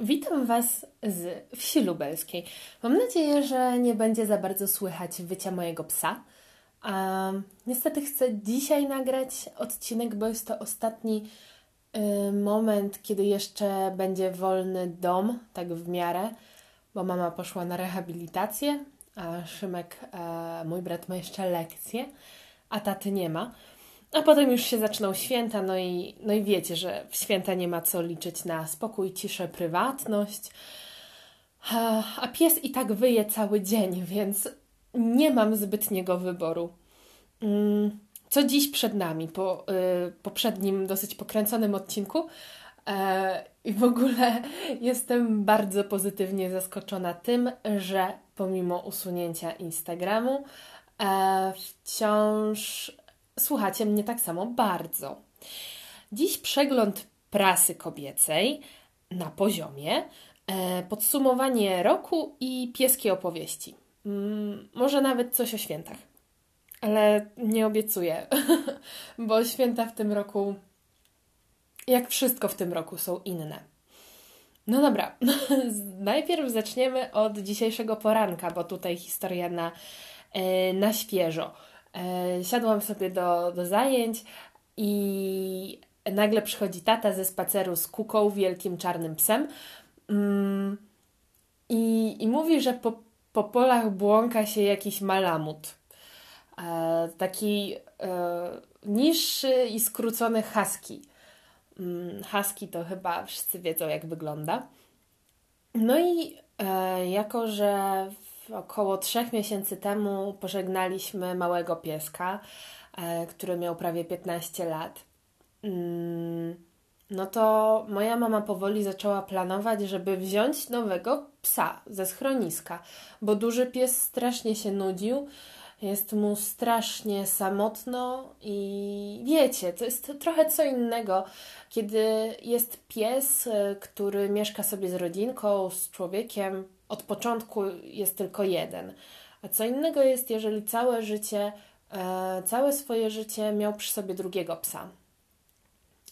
Witam Was z wsi lubelskiej. Mam nadzieję, że nie będzie za bardzo słychać wycia mojego psa. Um, niestety chcę dzisiaj nagrać odcinek, bo jest to ostatni y, moment, kiedy jeszcze będzie wolny dom, tak w miarę, bo mama poszła na rehabilitację, a Szymek, e, mój brat, ma jeszcze lekcje, a taty nie ma. A potem już się zaczną święta, no i, no i wiecie, że w święta nie ma co liczyć na spokój, ciszę, prywatność. A, pies i tak wyje cały dzień, więc nie mam zbytniego wyboru. Mm, co dziś przed nami, po y, poprzednim dosyć pokręconym odcinku. E, I w ogóle jestem bardzo pozytywnie zaskoczona tym, że pomimo usunięcia Instagramu e, wciąż słuchacie mnie tak samo bardzo. Dziś przegląd prasy kobiecej na poziomie, e, podsumowanie roku i pieskie opowieści. Mm, może nawet coś o świętach. Ale nie obiecuję, bo święta w tym roku, jak wszystko w tym roku, są inne. No dobra, najpierw zaczniemy od dzisiejszego poranka, bo tutaj historia na, e, na świeżo. E, siadłam sobie do, do zajęć i nagle przychodzi tata ze spaceru z kuką, wielkim czarnym psem mm, i, i mówi, że po, po polach błąka się jakiś malamut. E, taki e, niższy i skrócony husky. Mm, husky to chyba wszyscy wiedzą, jak wygląda. No i jako, że około trzech miesięcy temu pożegnaliśmy małego pieska, e, który miał prawie 15 lat. Mm, no to moja mama powoli zaczęła planować, żeby wziąć nowego psa ze schroniska, bo duży pies strasznie się nudził. Jest mu strasznie samotno i wiecie, to jest trochę co innego, kiedy jest pies, e, który mieszka sobie z rodzinką, z człowiekiem, od początku jest tylko jeden. A co innego jest, jeżeli całe życie, e, całe swoje życie miał przy sobie drugiego psa.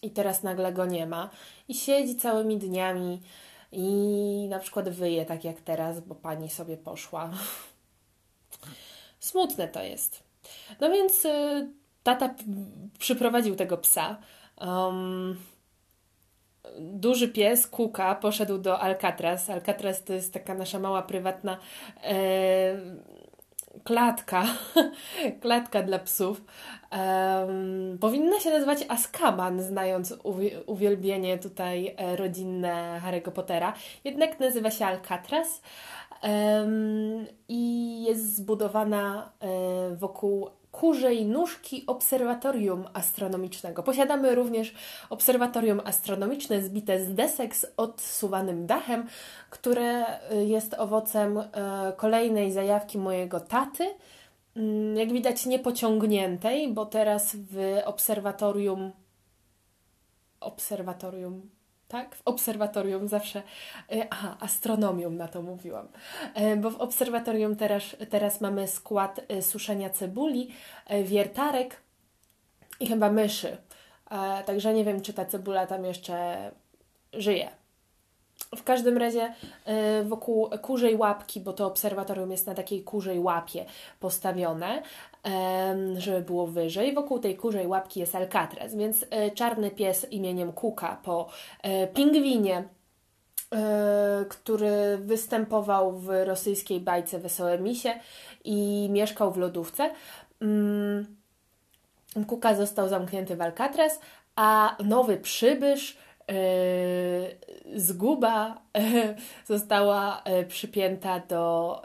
I teraz nagle go nie ma i siedzi całymi dniami i na przykład wyje tak jak teraz, bo pani sobie poszła. Smutne to jest. No więc y, tata przyprowadził tego psa. Um, duży pies, Kuka, poszedł do Alcatraz. Alcatraz to jest taka nasza mała prywatna e, klatka, klatka dla psów. Um, powinna się nazywać Askaban, znając uwielbienie tutaj e, rodzinne Harry'ego Pottera. Jednak nazywa się Alcatraz i jest zbudowana e, wokół kurzej nóżki obserwatorium astronomicznego. Posiadamy również obserwatorium astronomiczne zbite z desek z odsuwanym dachem, które y, jest owocem y, kolejnej zajawki mojego taty. Mm, jak widać, niepociągniętej, bo teraz w obserwatorium obserwatorium tak? W obserwatorium zawsze, e, aha, astronomium na to mówiłam, e, bo w obserwatorium teraz, teraz mamy skład e, suszenia cebuli, wiertarek i chyba myszy. Także nie wiem, czy ta cebula tam jeszcze żyje. W każdym razie y, wokół kurzej łapki, bo to obserwatorium jest na takiej kurzej łapie postawione, żeby było wyżej. Wokół tej kurzej łapki jest Alcatraz, więc y, czarny pies imieniem Kuka po y, pingwinie, który występował w rosyjskiej bajce Wesołe Misie i mieszkał w lodówce. Mm, Kuka został zamknięty w Alcatraz, a nowy przybysz zguba została e, przypięta do,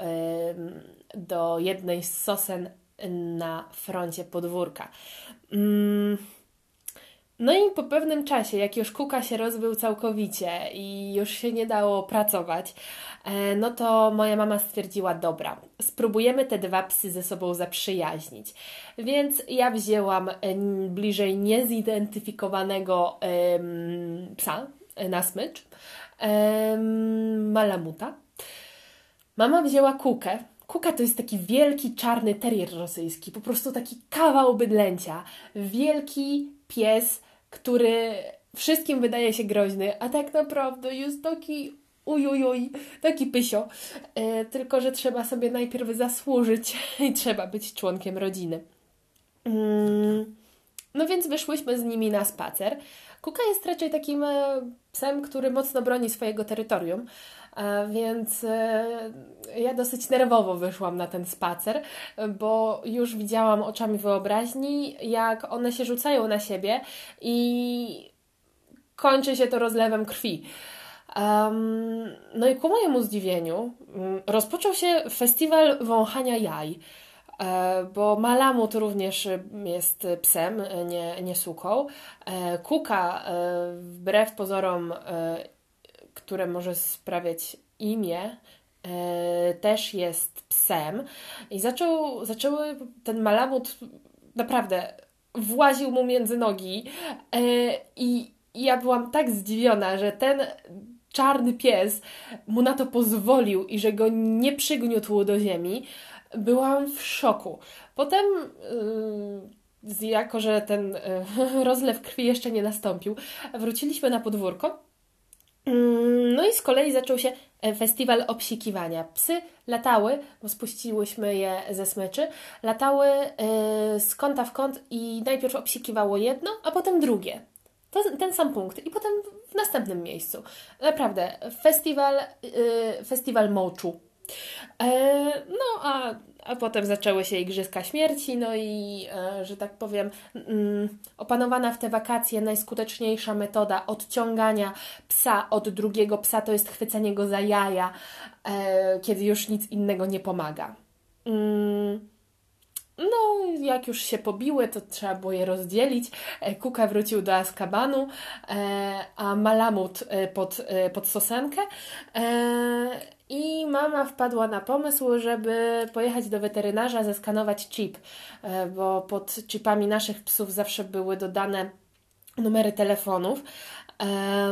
do jednej z sosen na froncie podwórka. Mm, no i po pewnym czasie, jak już Kuka się rozbył całkowicie i już się nie dało pracować, e, no to moja mama stwierdziła, dobra, spróbujemy te dwa psy ze sobą zaprzyjaźnić. Więc ja wzięłam bliżej niezidentyfikowanego psa na smycz, malamuta. Mama wzięła Kukę, Kuka to jest taki wielki czarny terrier rosyjski, po prostu taki kawał bydlęcia. Wielki pies który wszystkim wydaje się groźny, a tak naprawdę jest taki ujujuj, taki pysio. E, tylko, że trzeba sobie najpierw zasłużyć i trzeba być członkiem rodziny. Mm, no więc wyszłyśmy z nimi na spacer. Kuka jest raczej takim e, psem, który mocno broni swojego terytorium, więc e, ja dosyć nerwowo wyszłam na ten spacer, bo już widziałam oczami wyobraźni, jak one się rzucają na siebie i kończy się to rozlewem krwi. No i ku mojemu zdziwieniu um, rozpoczął się festiwal wąchania jaj, e, bo Malamut również jest psem, nie, nie suką. E, Kuka, e, wbrew pozorom, e, które może sprawiać imię, e, też jest psem. I zaczął, zaczęły ten Malamut naprawdę właził mu między nogi e, i ja byłam tak zdziwiona, że ten czarny pies mu na to pozwolił i że go nie przygniótł do ziemi, byłam w szoku. Potem, yy, jako że ten yy, rozlew krwi jeszcze nie nastąpił, wróciliśmy na podwórko. Yy, no i z kolei zaczął się e, festiwal obsikiwania. Psy latały, bo spuściłyśmy je ze smyczy, latały yy, z kąta w kąt i najpierw obsikiwało jedno, a potem drugie. To ten sam punkt. I potem w następnym miejscu. Naprawdę, festiwal, yy, festiwal moczu. E, no, a, a potem zaczęły się Igrzyska Śmierci, no i, e, że tak powiem, mm, opanowana w te wakacje najskuteczniejsza metoda odciągania psa od drugiego psa to jest chwycenie go za jaja, e, kiedy już nic innego nie pomaga. Mm. No, jak już się pobiły, to trzeba było je rozdzielić. Kuka wrócił do Azkabanu, a Malamut pod, pod Sosenkę. I mama wpadła na pomysł, żeby pojechać do weterynarza, zeskanować chip, bo pod chipami naszych psów zawsze były dodane numery telefonów.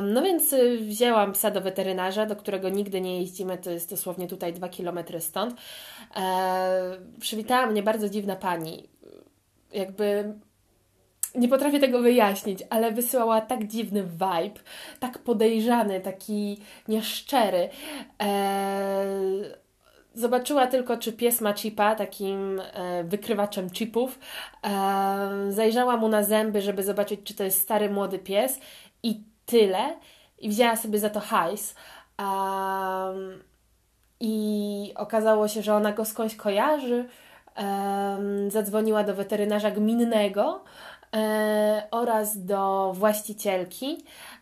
No więc y, wzięłam psa do weterynarza, do którego nigdy nie jeździmy, to jest dosłownie tutaj dwa kilometry stąd. Przywitała mnie bardzo dziwna pani. Jakby nie potrafię tego wyjaśnić, ale wysyłała tak dziwny vibe, tak podejrzany, taki nieszczery. Zobaczyła tylko, czy pies ma chipa, takim e, wykrywaczem chipów. Zajrzała mu na zęby, żeby zobaczyć, czy to jest stary, młody pies i tyle. I wzięła sobie za to hajs. I okazało się, że ona go skądś kojarzy. Um, zadzwoniła do weterynarza gminnego e, oraz do właścicielki.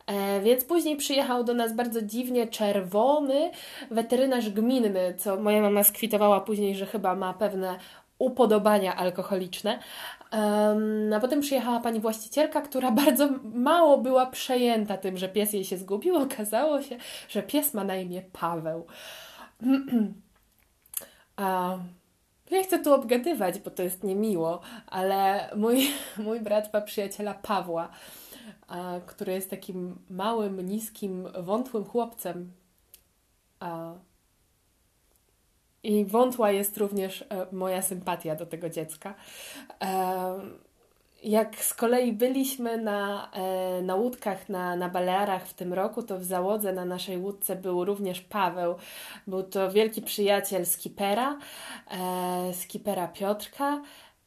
E, więc później przyjechał do nas bardzo dziwnie czerwony weterynarz gminny, co moja mama skwitowała później, że chyba ma pewne upodobania alkoholiczne. A potem przyjechała pani właścicielka, która bardzo mało była przejęta tym, że pies jej się zgubił. Okazało się, że pies ma na imię Paweł. nie chcę tu obgadywać, bo to jest niemiło, ale mój, mój brat ma przyjaciela Pawła, a, który jest takim małym, niskim, wątłym chłopcem. A, i wątła jest również e, moja sympatia do tego dziecka. E, jak z kolei byliśmy na, e, na łódkach na, na Balearach w tym roku, to w załodze na naszej łódce był również Paweł. Był to wielki przyjaciel skipera, skipera Piotrka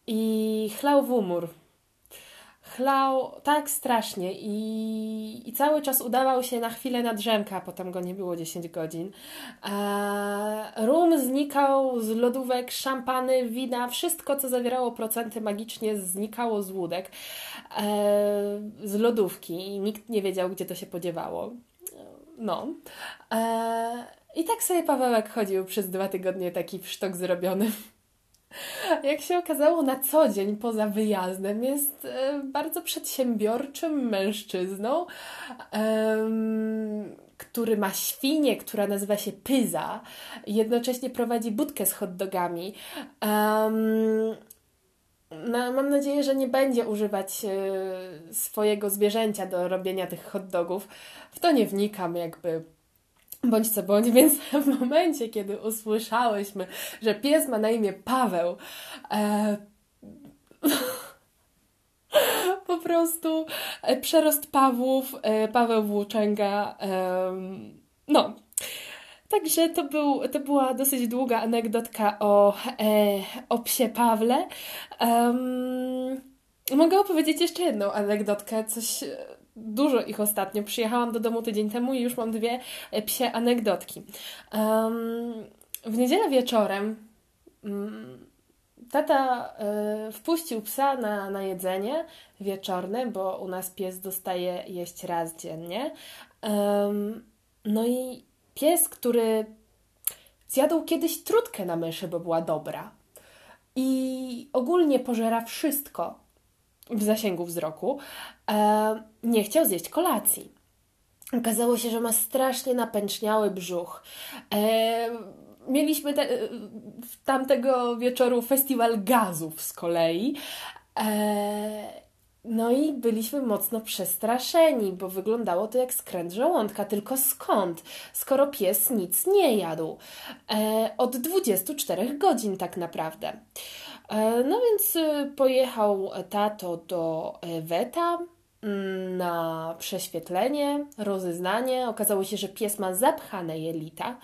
i chlał w umór chlał tak strasznie i, i cały czas udawał się na chwilę na drzemka, potem go nie było 10 godzin. E, rum znikał z lodówek, szampany, wina, wszystko co zawierało procenty magicznie znikało z łódek, e, z lodówki i nikt nie wiedział, gdzie to się podziewało. No. E, I tak sobie Pawełek chodził przez dwa tygodnie taki sztok zrobiony. Jak się okazało, na co dzień poza wyjazdem jest e, bardzo przedsiębiorczym mężczyzną, który ma świnię, która nazywa się Pyza jednocześnie prowadzi budkę z hotdogami. No, mam nadzieję, że nie będzie używać e, swojego zwierzęcia do robienia tych hotdogów. W to nie wnikam, jakby bądź co bądź, więc w momencie, kiedy usłyszałyśmy, że pies ma na imię Paweł, e, po prostu e, przerost Pawłów, e, Paweł Włóczęga, e, no. Także to, był, to była dosyć długa anegdotka o, e, o psie Pawle. Um, mogę opowiedzieć jeszcze jedną anegdotkę, coś dużo ich ostatnio. Przyjechałam do domu tydzień temu i już mam dwie e, psie anegdotki. Um, w niedzielę wieczorem um, tata y, wpuścił psa na, na jedzenie wieczorne, bo u nas pies dostaje jeść raz dziennie. Um, no i pies, który zjadł kiedyś trutkę na myszy, bo była dobra. I ogólnie pożera wszystko w zasięgu wzroku, e, nie chciał zjeść kolacji. Okazało się, że ma strasznie napęczniały brzuch. E, mieliśmy te, tamtego wieczoru festiwal gazów z kolei. E, no i byliśmy mocno przestraszeni, bo wyglądało to jak skręt żołądka. Tylko skąd, skoro pies nic nie jadł? Od 24 godzin tak naprawdę. E, no więc e, pojechał tato do e, Weta mm, na prześwietlenie, rozeznanie. Okazało się, że pies ma zapchane jelita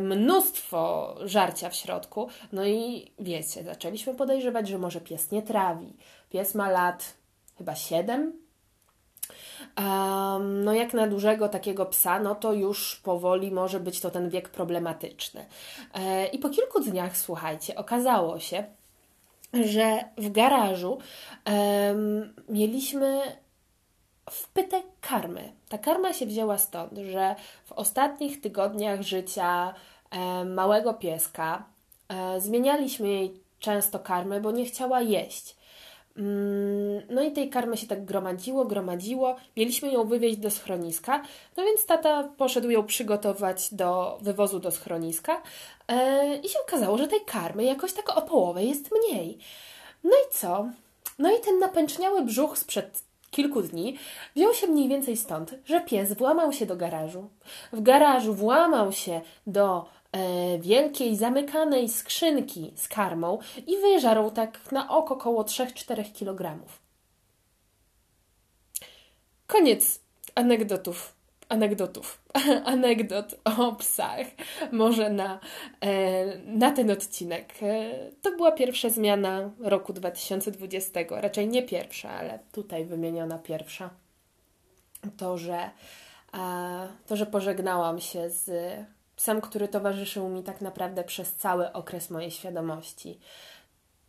mnóstwo żarcia w środku. No i wiecie, zaczęliśmy podejrzewać, że może pies nie trawi. Pies ma lat chyba 7. No jak na dużego takiego psa, no to już powoli może być to ten wiek problematyczny. E, I po kilku dniach, słuchajcie, okazało się, że w garażu um, mieliśmy wpytek karmy. Ta karma się wzięła stąd, że w ostatnich tygodniach życia małego pieska e, zmienialiśmy jej często karmy, bo nie chciała jeść. Mm, no i tej karmy się tak gromadziło, gromadziło. Mieliśmy ją wywieźć do schroniska, no więc tata poszedł ją przygotować do wywozu do schroniska e, i się okazało, że tej karmy jakoś tak o połowę jest mniej. No i co? No i ten napęczniały brzuch sprzed kilku dni wziął się mniej więcej stąd, że pies włamał się do garażu. W garażu włamał się do wielkiej, zamykanej skrzynki z karmą i wyżarł tak na oko około 3-4 kg. Koniec anegdotów anegdotów, anegdot o psach, może na, e, na ten odcinek. E, to była pierwsza zmiana roku 2020, raczej nie pierwsza, ale tutaj wymieniona pierwsza. To, że, to, że pożegnałam się z psem, który towarzyszył mi tak naprawdę przez cały okres mojej świadomości,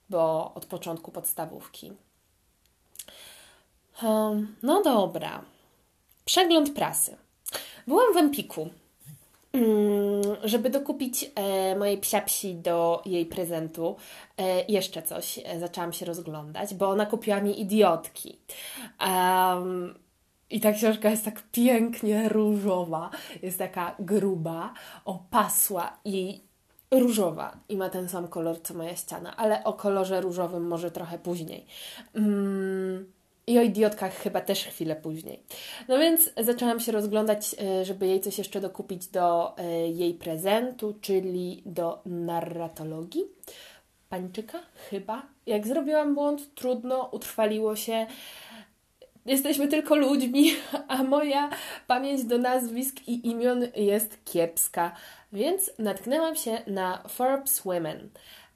bo od początku podstawówki. Um, no dobra. Przegląd prasy. Byłam w Empiku, mm, żeby dokupić e, mojej psiapsi do jej prezentu e, jeszcze coś. E, zaczęłam się rozglądać, bo ona kupiła mi idiotki. Um, i ta książka jest tak pięknie różowa, jest taka gruba, opasła i różowa i ma ten sam kolor co moja ściana, ale o kolorze różowym może trochę później. Mm, i o idiotkach chyba też chwilę później. No więc zaczęłam się rozglądać, e, żeby jej coś jeszcze dokupić do e, jej prezentu, czyli do narratologii. Pańczyka? Chyba. Jak zrobiłam błąd, trudno, utrwaliło się. Jesteśmy tylko ludźmi, a moja pamięć do nazwisk i imion jest kiepska. Więc natknęłam się na Forbes Women.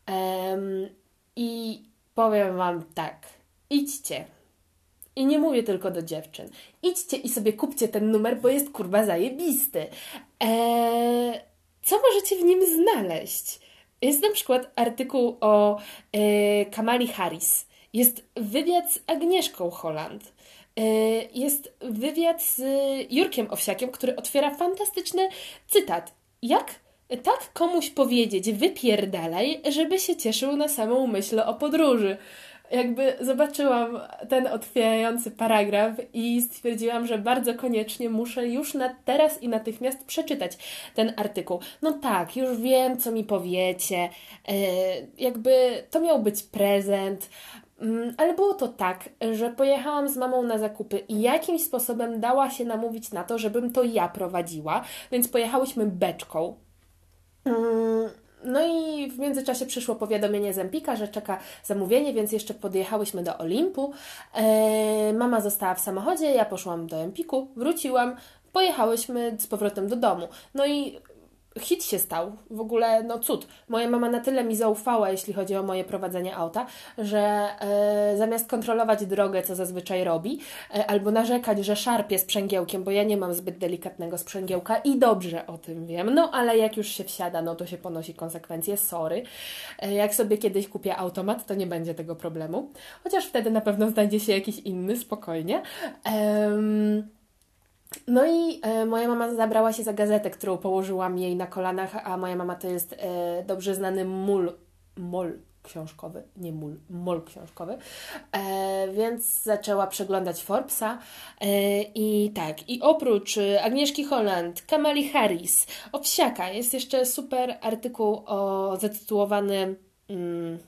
Um, I powiem Wam tak. Idźcie, i nie mówię tylko do dziewczyn. Idźcie i sobie kupcie ten numer, bo jest kurwa zajebisty. Eee, co możecie w nim znaleźć? Jest na przykład artykuł o e, Kamali Harris. Jest wywiad z Agnieszką Holland. E, jest wywiad z Jurkiem Owsiakiem, który otwiera fantastyczny cytat. Jak tak komuś powiedzieć, wypierdalaj, żeby się cieszył na samą myśl o podróży jakby zobaczyłam ten otwierający paragraf i stwierdziłam, że bardzo koniecznie muszę już na teraz i natychmiast przeczytać ten artykuł. No tak, już wiem, co mi powiecie. E, jakby to miał być prezent. Mm, ale było to tak, że pojechałam z mamą na zakupy i jakimś sposobem dała się namówić na to, żebym to ja prowadziła, więc pojechałyśmy beczką. Mm, no i w międzyczasie przyszło powiadomienie z Empika, że czeka zamówienie, więc jeszcze podjechałyśmy do Olimpu. E, mama została w samochodzie, ja poszłam do Empiku, wróciłam, pojechałyśmy z powrotem do domu. No i hit się stał. W ogóle, no cud. Moja mama na tyle mi zaufała, jeśli chodzi o moje prowadzenie auta, że e, zamiast kontrolować drogę, co zazwyczaj robi, e, albo narzekać, że szarpie sprzęgiełkiem, bo ja nie mam zbyt delikatnego sprzęgiełka i dobrze o tym wiem, no ale jak już się wsiada, no to się ponosi konsekwencje, sorry. E, jak sobie kiedyś kupię automat, to nie będzie tego problemu. Chociaż wtedy na pewno znajdzie się jakiś inny, spokojnie. Ehm, no i e, moja mama zabrała się za gazetę, którą położyłam jej na kolanach, a moja mama to jest e, dobrze znany mul, mol książkowy, nie mul, mol książkowy, e, więc zaczęła przeglądać Forbesa e, i tak, i oprócz e, Agnieszki Holland, Kamali Harris, Owsiaka, jest jeszcze super artykuł o zatytułowany mm,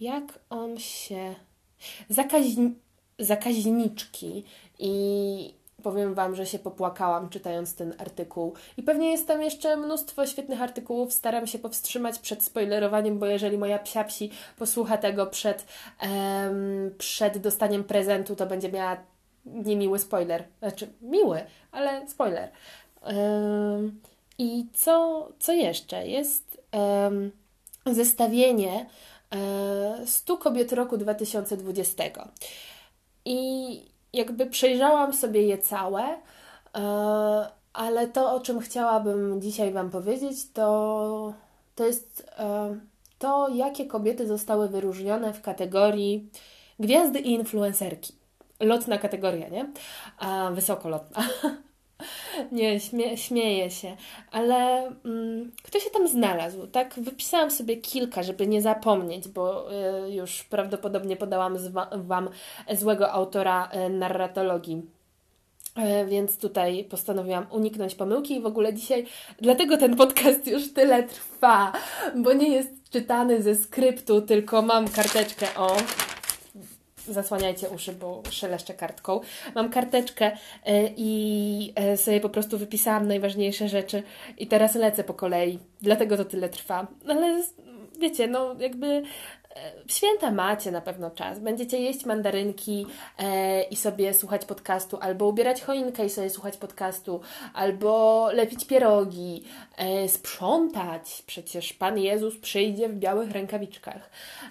jak on się Zakaźni... zakaźniczki i powiem Wam, że się popłakałam czytając ten artykuł. I pewnie jest tam jeszcze mnóstwo świetnych artykułów. Staram się powstrzymać przed spoilerowaniem, bo jeżeli moja psiapsi posłucha tego przed, um, przed dostaniem prezentu, to będzie miała niemiły spoiler. Znaczy, miły, ale spoiler. Um, I co, co jeszcze? Jest um, zestawienie 100 kobiet roku 2020. I jakby przejrzałam sobie je całe, e, ale to, o czym chciałabym dzisiaj Wam powiedzieć, to, to jest e, to, jakie kobiety zostały wyróżnione w kategorii gwiazdy i influencerki. Lotna kategoria, nie? Wysokolotna. Nie, śmie śmieję się, ale mm, kto się tam znalazł? Tak, wypisałam sobie kilka, żeby nie zapomnieć, bo y, już prawdopodobnie podałam Wam złego autora y, narratologii. Y, więc tutaj postanowiłam uniknąć pomyłki i w ogóle dzisiaj, dlatego ten podcast już tyle trwa, bo nie jest czytany ze skryptu, tylko mam karteczkę o zasłaniajcie uszy, bo szeleszczę kartką. Mam karteczkę e, i e, sobie po prostu wypisałam najważniejsze rzeczy i teraz lecę po kolei. Dlatego to tyle trwa. Ale wiecie, no jakby w święta macie na pewno czas. Będziecie jeść mandarynki e, i sobie słuchać podcastu, albo ubierać choinkę i sobie słuchać podcastu, albo lepić pierogi, e, sprzątać. Przecież Pan Jezus przyjdzie w białych rękawiczkach.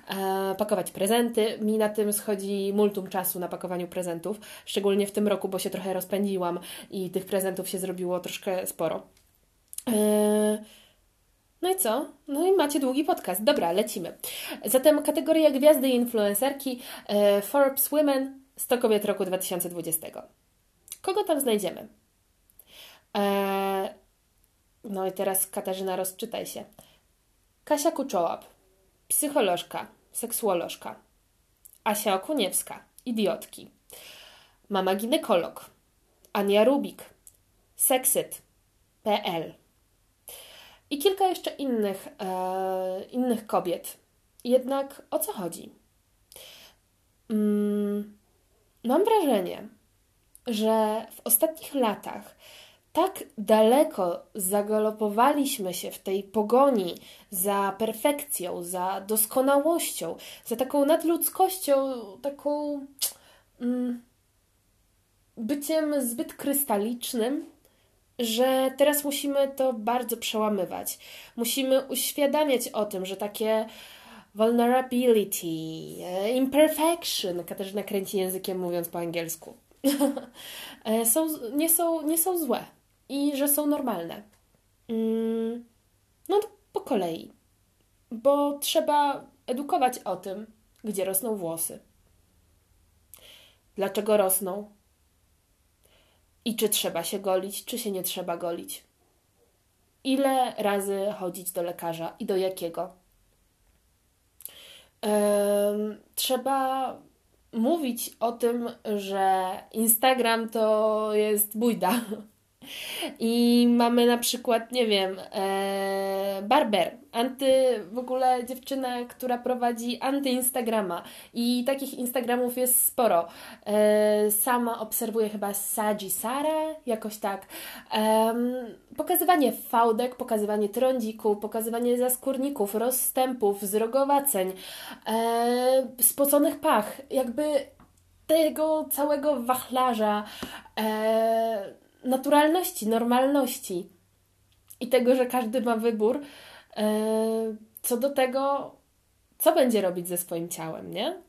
E, pakować prezenty. Mi na tym schodzi multum czasu na pakowaniu prezentów, szczególnie w tym roku, bo się trochę rozpędziłam i tych prezentów się zrobiło troszkę sporo. E, no i co? No i macie długi podcast. Dobra, lecimy. Zatem kategoria gwiazdy i influencerki e, Forbes Women 100 kobiet roku 2020. Kogo tam znajdziemy? E, no i teraz Katarzyna, rozczytaj się. Kasia Kuczołap, psycholożka, seksuolożka. Asia Okuniewska, idiotki. Mama ginekolog. Ania Rubik, seksyt.pl i kilka jeszcze innych, e, innych kobiet. Jednak o co chodzi? Mm, mam wrażenie, że w ostatnich latach tak daleko zagalopowaliśmy się w tej pogoni za perfekcją, za doskonałością, za taką nadludzkością, taką mm, byciem zbyt krystalicznym, że teraz musimy to bardzo przełamywać. Musimy uświadamiać o tym, że takie vulnerability, e, imperfection, Katarzyna kręci językiem mówiąc po angielsku, e, są, nie, są, nie są złe i że są normalne. Mm, no po kolei, bo trzeba edukować o tym, gdzie rosną włosy. Dlaczego rosną? I czy trzeba się golić, czy się nie trzeba golić? Ile razy chodzić do lekarza i do jakiego? trzeba mówić o tym, że Instagram to jest bójda, i mamy na przykład, nie wiem, e, Barber, anty, w ogóle dziewczyna, która prowadzi anty-Instagrama i takich Instagramów jest sporo. E, sama obserwuję chyba Sadzi Sara, jakoś tak. E, pokazywanie fałdek, pokazywanie trądzików, pokazywanie zaskórników, rozstępów, zrogowaceń, e, spoconych pach, jakby tego całego wachlarza e, naturalności, normalności. i tego, że każdy ma wybór co do tego, co będzie robić ze swoim ciałem, nie?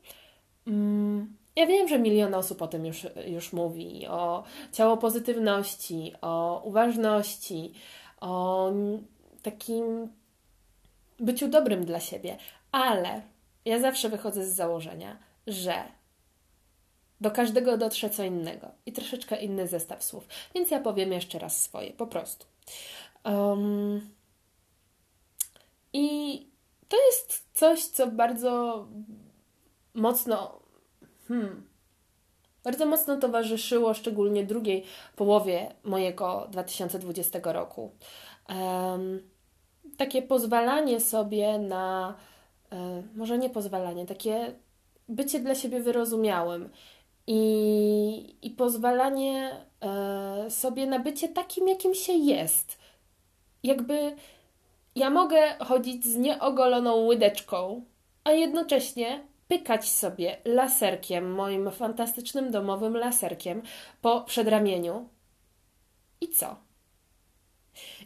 Mm, ja wiem, że milion osób o tym już, już mówi, o ciało pozytywności, o uważności, o takim byciu dobrym dla siebie, ale ja zawsze wychodzę z założenia, że do każdego dotrze co innego i troszeczkę inny zestaw słów. Więc ja powiem jeszcze raz swoje, po prostu. Um, I to jest coś, co bardzo mocno, hmm, bardzo mocno towarzyszyło szczególnie drugiej połowie mojego 2020 roku. Um, takie pozwalanie sobie na, e, może nie pozwalanie, takie bycie dla siebie wyrozumiałym i, i pozwalanie e, sobie na bycie takim, jakim się jest. Jakby ja mogę chodzić z nieogoloną łydeczką, a jednocześnie pykać sobie laserkiem, moim fantastycznym domowym laserkiem po przedramieniu. I co?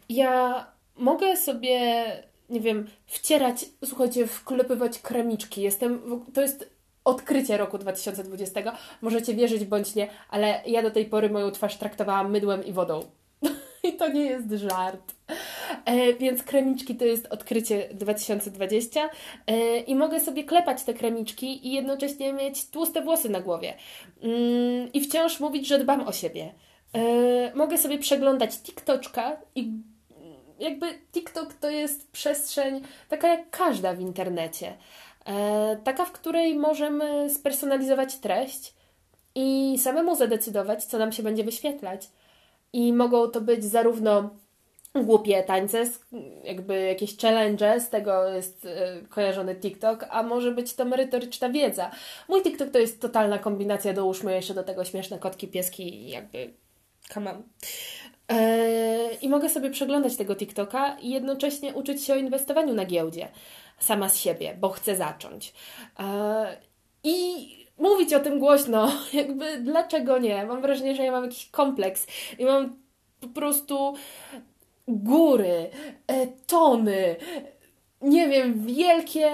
Ja mogę sobie, nie wiem, wcierać, słuchajcie, wklepywać kremiczki. Jestem, to jest odkrycie roku 2020. Możecie wierzyć bądź nie, ale ja do tej pory moją twarz traktowałam mydłem i wodą. I to nie jest żart. E, więc kremiczki to jest odkrycie 2020 e, i mogę sobie klepać te kremiczki i jednocześnie mieć tłuste włosy na głowie. Mm, I wciąż mówić, że dbam o siebie. E, mogę sobie przeglądać TikToczka i jakby TikTok to jest przestrzeń taka jak każda w internecie. Taka, w której możemy spersonalizować treść i samemu zadecydować, co nam się będzie wyświetlać. I mogą to być zarówno głupie tańce, jakby jakieś challenge, z tego jest e, kojarzony TikTok, a może być to merytoryczna wiedza. Mój TikTok to jest totalna kombinacja, dołóżmy jeszcze do tego śmieszne kotki, pieski jakby come on. Eee, I mogę sobie przeglądać tego TikToka i jednocześnie uczyć się o inwestowaniu na giełdzie sama z siebie, bo chcę zacząć. Eee, I mówić o tym głośno, jakby dlaczego nie? Mam wrażenie, że ja mam jakiś kompleks i mam po prostu góry, e, tony, nie wiem, wielkie,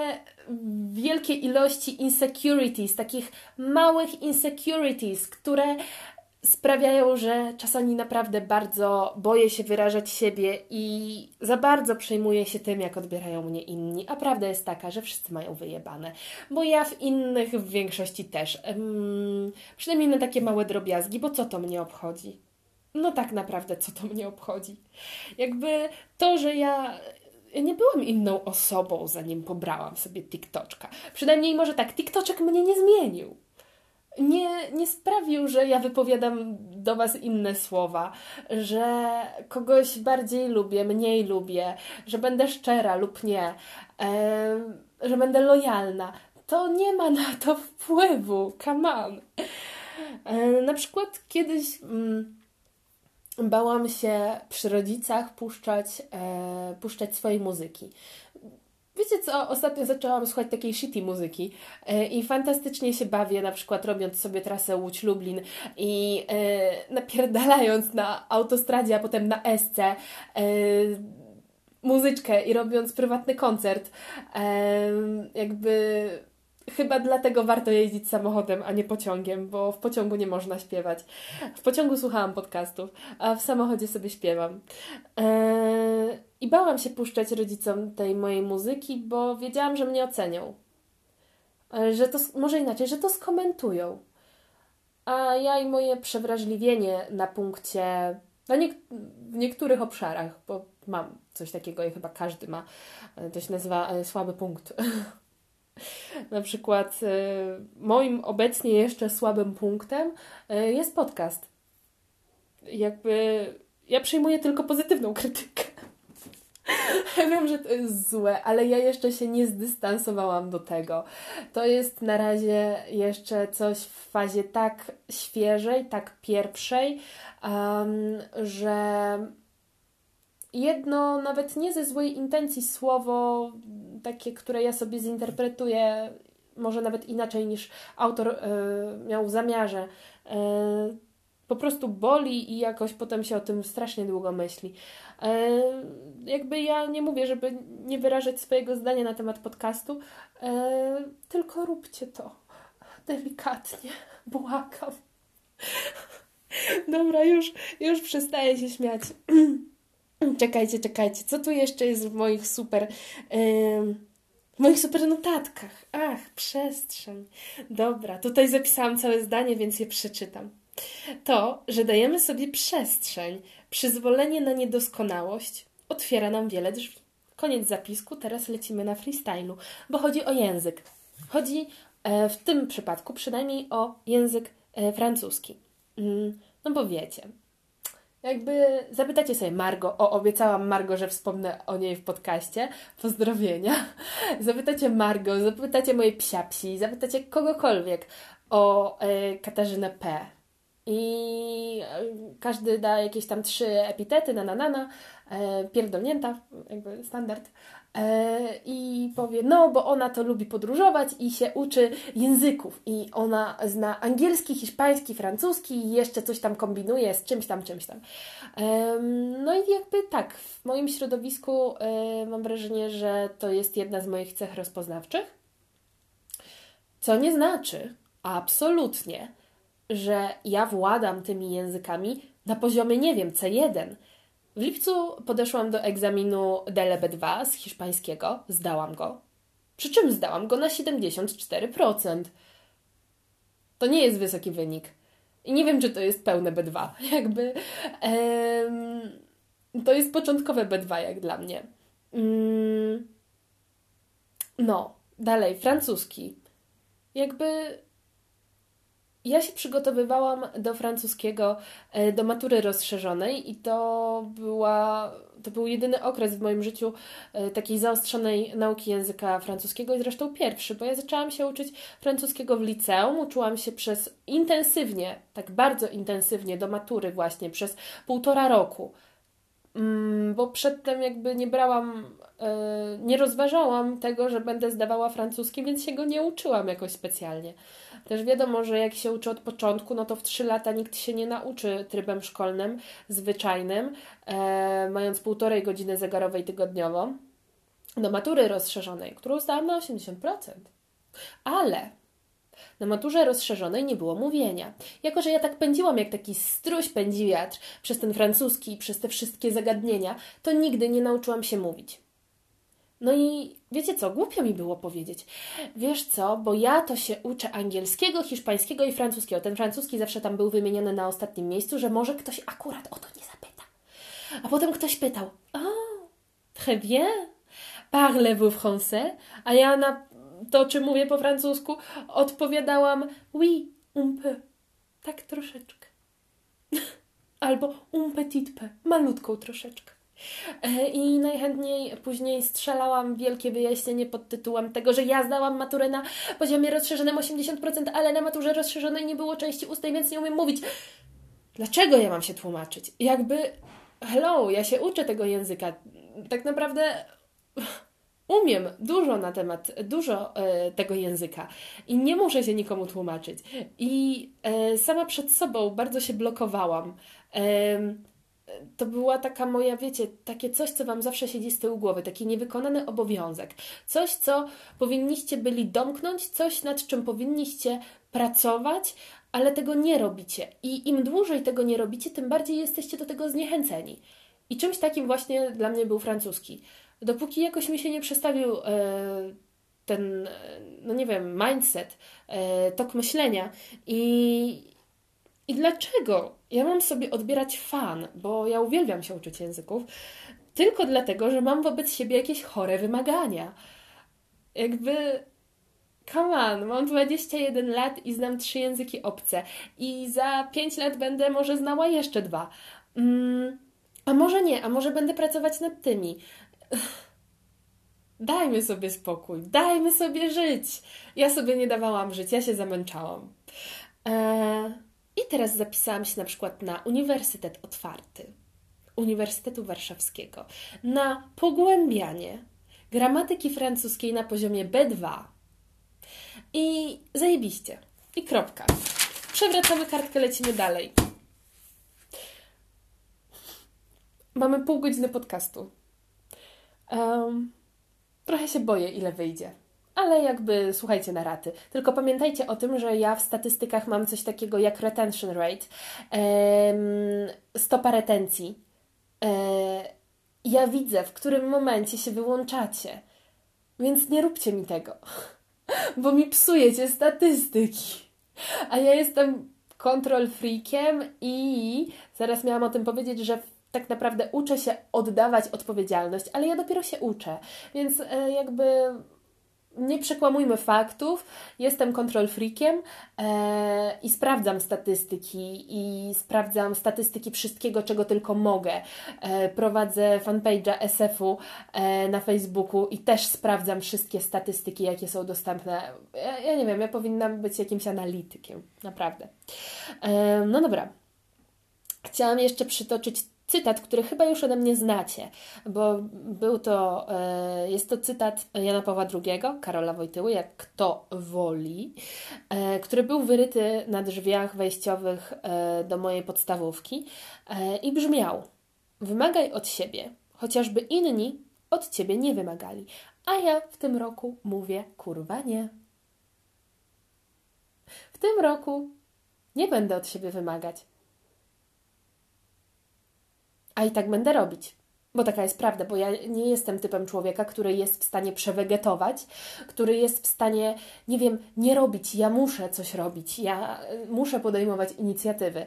wielkie ilości insecurities, takich małych insecurities, które sprawiają, że czasami naprawdę bardzo boję się wyrażać siebie i za bardzo przejmuję się tym, jak odbierają mnie inni. A prawda jest taka, że wszyscy mają wyjebane, bo ja w innych w większości też. Um, przynajmniej na takie małe drobiazgi, bo co to mnie obchodzi? no tak naprawdę, co to mnie obchodzi? Jakby to, że ja nie byłam inną osobą, zanim pobrałam sobie TikToczka. Przynajmniej może tak, TikToczek mnie nie zmienił. Nie, nie sprawił, że ja wypowiadam do Was inne słowa, że kogoś bardziej lubię, mniej lubię, że będę szczera lub nie, e, że będę lojalna. To nie ma na to wpływu. Come on. E, na przykład kiedyś. Mm, bałam się przy rodzicach puszczać, e, puszczać swojej muzyki. Wiecie co, ostatnio zaczęłam słuchać takiej shitty muzyki e, i fantastycznie się bawię, na przykład robiąc sobie trasę Łódź-Lublin i e, napierdalając na autostradzie, a potem na SC e, muzyczkę i robiąc prywatny koncert. Jakby Chyba dlatego warto jeździć samochodem, a nie pociągiem, bo w pociągu nie można śpiewać. W pociągu słuchałam podcastów, a w samochodzie sobie śpiewam. Eee, I bałam się puszczać rodzicom tej mojej muzyki, bo wiedziałam, że mnie ocenią. Eee, że to, może inaczej, że to skomentują. A ja i moje przewrażliwienie na punkcie, na w niektórych obszarach, bo mam coś takiego i chyba każdy ma, e, to się nazywa e, słaby punkt. Na przykład y, moim obecnie jeszcze słabym punktem y, jest podcast. Jakby ja przyjmuję tylko pozytywną krytykę. Ja wiem, że to jest złe, ale ja jeszcze się nie zdystansowałam do tego. To jest na razie jeszcze coś w fazie tak świeżej, tak pierwszej, um, że jedno nawet nie ze złej intencji słowo takie, które ja sobie zinterpretuję może nawet inaczej niż autor y, miał w zamiarze, y, po prostu boli i jakoś potem się o tym strasznie długo myśli. E, jakby ja nie mówię, żeby nie wyrażać swojego zdania na temat podcastu, tylko róbcie to delikatnie, błagam. Dobra, już, już przestaję się śmiać. czekajcie, czekajcie, co tu jeszcze jest w moich super... Yy moich super notatkach. Ach, przestrzeń. Dobra, tutaj zapisałam całe zdanie, więc je przeczytam. To, że dajemy sobie przestrzeń, przyzwolenie na niedoskonałość, otwiera nam wiele drzwi. Koniec zapisku, teraz lecimy na freestylu, bo chodzi o język. Chodzi e, w tym przypadku przynajmniej o język e, francuski. Mm, no bo wiecie, jakby zapytacie sobie Margo, o obiecałam Margo, że wspomnę o niej w podcaście, pozdrowienia. Zapytacie Margo, zapytacie mojej psiapsi, zapytacie kogokolwiek o e, Katarzynę P. I e, każdy da jakieś tam trzy epitety na na na, na e, pierdolnięta, jakby standard. E, i powie, no bo ona to lubi podróżować i się uczy języków. I ona zna angielski, hiszpański, francuski i jeszcze coś tam kombinuje z czymś tam, czymś tam. No i jakby tak, w moim środowisku e, mam wrażenie, że to jest jedna z moich cech rozpoznawczych, co nie znaczy absolutnie, że ja władam tymi językami na poziomie, nie wiem, C1, w lipcu podeszłam do egzaminu DLB2 z hiszpańskiego, zdałam go. Przy czym zdałam go na 74%. To nie jest wysoki wynik. I nie wiem, czy to jest pełne B2. Jakby em, to jest początkowe B2, jak dla mnie. Mm, no, dalej, francuski. Jakby ja się przygotowywałam do francuskiego, e, do matury rozszerzonej i to była, to był jedyny okres w moim życiu e, takiej zaostrzonej nauki języka francuskiego i zresztą pierwszy, bo ja zaczęłam się uczyć francuskiego w liceum, uczyłam się przez intensywnie, tak bardzo intensywnie do matury właśnie, przez półtora roku. Mm, bo przedtem jakby nie brałam, e, nie rozważałam tego, że będę zdawała francuski, więc się go nie uczyłam jakoś specjalnie. Też wiadomo, że jak się uczy od początku, no to w 3 lata nikt się nie nauczy trybem szkolnym, zwyczajnym, e, mając półtorej godziny zegarowej tygodniowo do matury rozszerzonej, którą zdałam na 80%. Ale na maturze rozszerzonej nie było mówienia. Jako, że ja tak pędziłam, jak taki struś pędzi wiatr przez ten francuski i przez te wszystkie zagadnienia, to nigdy nie nauczyłam się mówić. No i wiecie co, głupio mi było powiedzieć. Wiesz co, bo ja to się uczę angielskiego, hiszpańskiego i francuskiego. Ten francuski zawsze tam był wymieniony na ostatnim miejscu, że może ktoś akurat o to nie zapyta. A potem ktoś pytał, oh, très bien, parlez-vous français? A ja na to, czy mówię po francusku, odpowiadałam oui, un peu. Tak troszeczkę. Albo un petit peu, malutką troszeczkę. E, I najchętniej później strzelałam wielkie wyjaśnienie pod tytułem tego, że ja zdałam maturę na poziomie rozszerzonym 80%, ale na maturze rozszerzonej nie było części ustnej, więc nie umiem mówić. Dlaczego ja mam się tłumaczyć? Jakby, hello, ja się uczę tego języka. Tak naprawdę umiem dużo na temat, dużo e, tego języka i nie muszę się nikomu tłumaczyć. I e, sama przed sobą bardzo się blokowałam. E, to była taka moja, wiecie, takie coś, co Wam zawsze siedzi z tyłu głowy, taki niewykonany obowiązek. Coś, co powinniście byli domknąć, coś, nad czym powinniście pracować, ale tego nie robicie. I im dłużej tego nie robicie, tym bardziej jesteście do tego zniechęceni. I czymś takim właśnie dla mnie był francuski. Dopóki jakoś mi się nie przestawił e, ten, no nie wiem, mindset, e, tok myślenia i, i dlaczego ja mam sobie odbierać fan, bo ja uwielbiam się uczyć języków, tylko dlatego, że mam wobec siebie jakieś chore wymagania. Jakby Come on, mam 21 lat i znam trzy języki obce. I za 5 lat będę może znała jeszcze dwa. Mm, a może nie, a może będę pracować nad tymi. Dajmy sobie spokój, dajmy sobie żyć. Ja sobie nie dawałam żyć, ja się zamęczałam. Eee, i teraz zapisałam się na przykład na Uniwersytet Otwarty Uniwersytetu Warszawskiego na pogłębianie gramatyki francuskiej na poziomie B2. I zajebiście. I kropka. Przewracamy kartkę, lecimy dalej. mamy pół godziny podcastu. Um, trochę się boję, ile wyjdzie. Ale jakby słuchajcie na raty. Tylko pamiętajcie o tym, że ja w statystykach mam coś takiego jak retention rate, um, stopa retencji. Um, ja widzę, w którym momencie się wyłączacie. Więc nie róbcie mi tego, bo mi psujecie statystyki. A ja jestem kontrol freakiem i zaraz miałam o tym powiedzieć, że tak naprawdę uczę się oddawać odpowiedzialność, ale ja dopiero się uczę. Więc e, jakby nie przekłamujmy faktów. Jestem kontrol freakiem e, i sprawdzam statystyki i sprawdzam statystyki wszystkiego, czego tylko mogę. E, prowadzę fanpage'a SF-u na Facebooku i też sprawdzam wszystkie statystyki, jakie są dostępne. Ja, ja nie wiem, ja powinnam być jakimś analitykiem, naprawdę. No dobra. Chciałam jeszcze przytoczyć cytat, który chyba już ode mnie znacie, bo był to, e, jest to cytat Jana Pawła II, Karola Wojtyły, jak kto woli, e, który był wyryty na drzwiach wejściowych e, do mojej podstawówki i brzmiał: Wymagaj od siebie, chociażby inni od ciebie nie wymagali. A ja w tym roku mówię: kurwa nie. W tym roku nie będę od siebie wymagać a i tak będę robić. Bo taka jest prawda, bo ja nie jestem typem człowieka, który jest w stanie przewegetować, który jest w stanie, nie wiem, nie robić. Ja muszę coś robić, ja e, muszę podejmować inicjatywy,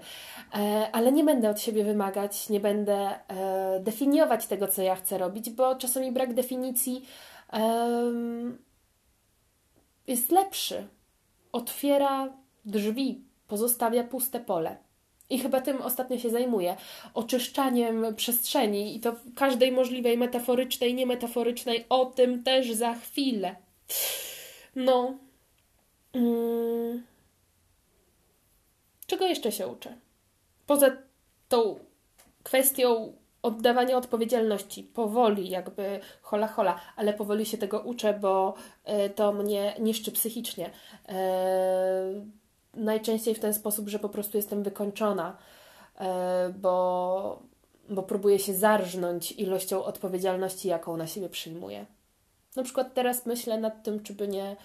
e, ale nie będę od siebie wymagać, nie będę e, definiować tego, co ja chcę robić, bo czasami brak definicji jest lepszy. Otwiera drzwi, pozostawia puste pole. I chyba tym ostatnio się zajmuję. Oczyszczaniem przestrzeni i to każdej możliwej metaforycznej, niemetaforycznej. O tym też za chwilę. No. Hmm. Czego jeszcze się uczę? Poza tą kwestią oddawania odpowiedzialności, powoli, jakby hola hola, ale powoli się tego uczę, bo y, to mnie niszczy psychicznie. Y, najczęściej w ten sposób, że po prostu jestem wykończona, e, bo, bo próbuję się zarżnąć ilością odpowiedzialności, jaką na siebie przyjmuję. Na przykład teraz myślę nad tym, czy by nie,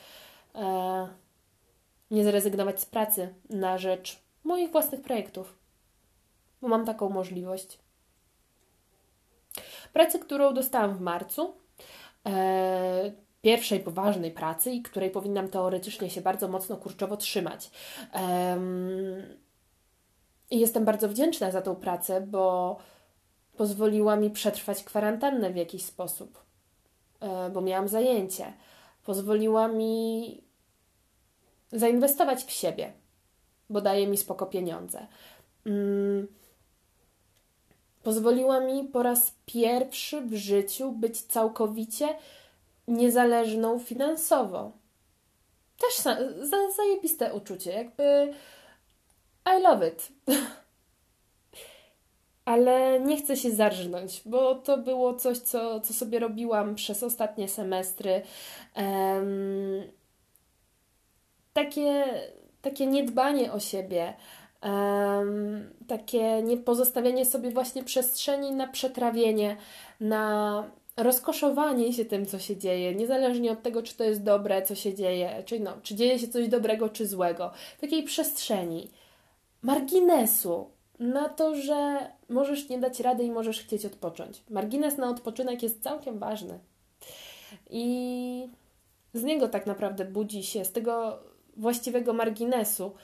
e, nie zrezygnować z pracy na rzecz moich własnych projektów, bo mam taką możliwość. Pracy, którą dostałam w marcu, e, pierwszej poważnej pracy i której powinnam teoretycznie się bardzo mocno kurczowo trzymać. I jestem bardzo wdzięczna za tą pracę, bo pozwoliła mi przetrwać kwarantannę w jakiś sposób, e, bo miałam zajęcie. Pozwoliła mi zainwestować w siebie, bo daje mi spoko pieniądze. Mm. Pozwoliła mi po raz pierwszy w życiu być całkowicie niezależną finansowo. Też za, za, zajebiste uczucie, jakby I love it. Ale nie chcę się zarżnąć, bo to było coś, co, co sobie robiłam przez ostatnie semestry. Um, takie, takie niedbanie o siebie, um, takie niepozostawianie sobie właśnie przestrzeni na przetrawienie, na rozkoszowanie się tym, co się dzieje, niezależnie od tego, czy to jest dobre, co się dzieje, czy, no, czy dzieje się coś dobrego, czy złego. Takiej przestrzeni, marginesu na to, że możesz nie dać rady i możesz chcieć odpocząć. Margines na odpoczynek jest całkiem ważny. I z niego tak naprawdę budzi się, z tego właściwego marginesu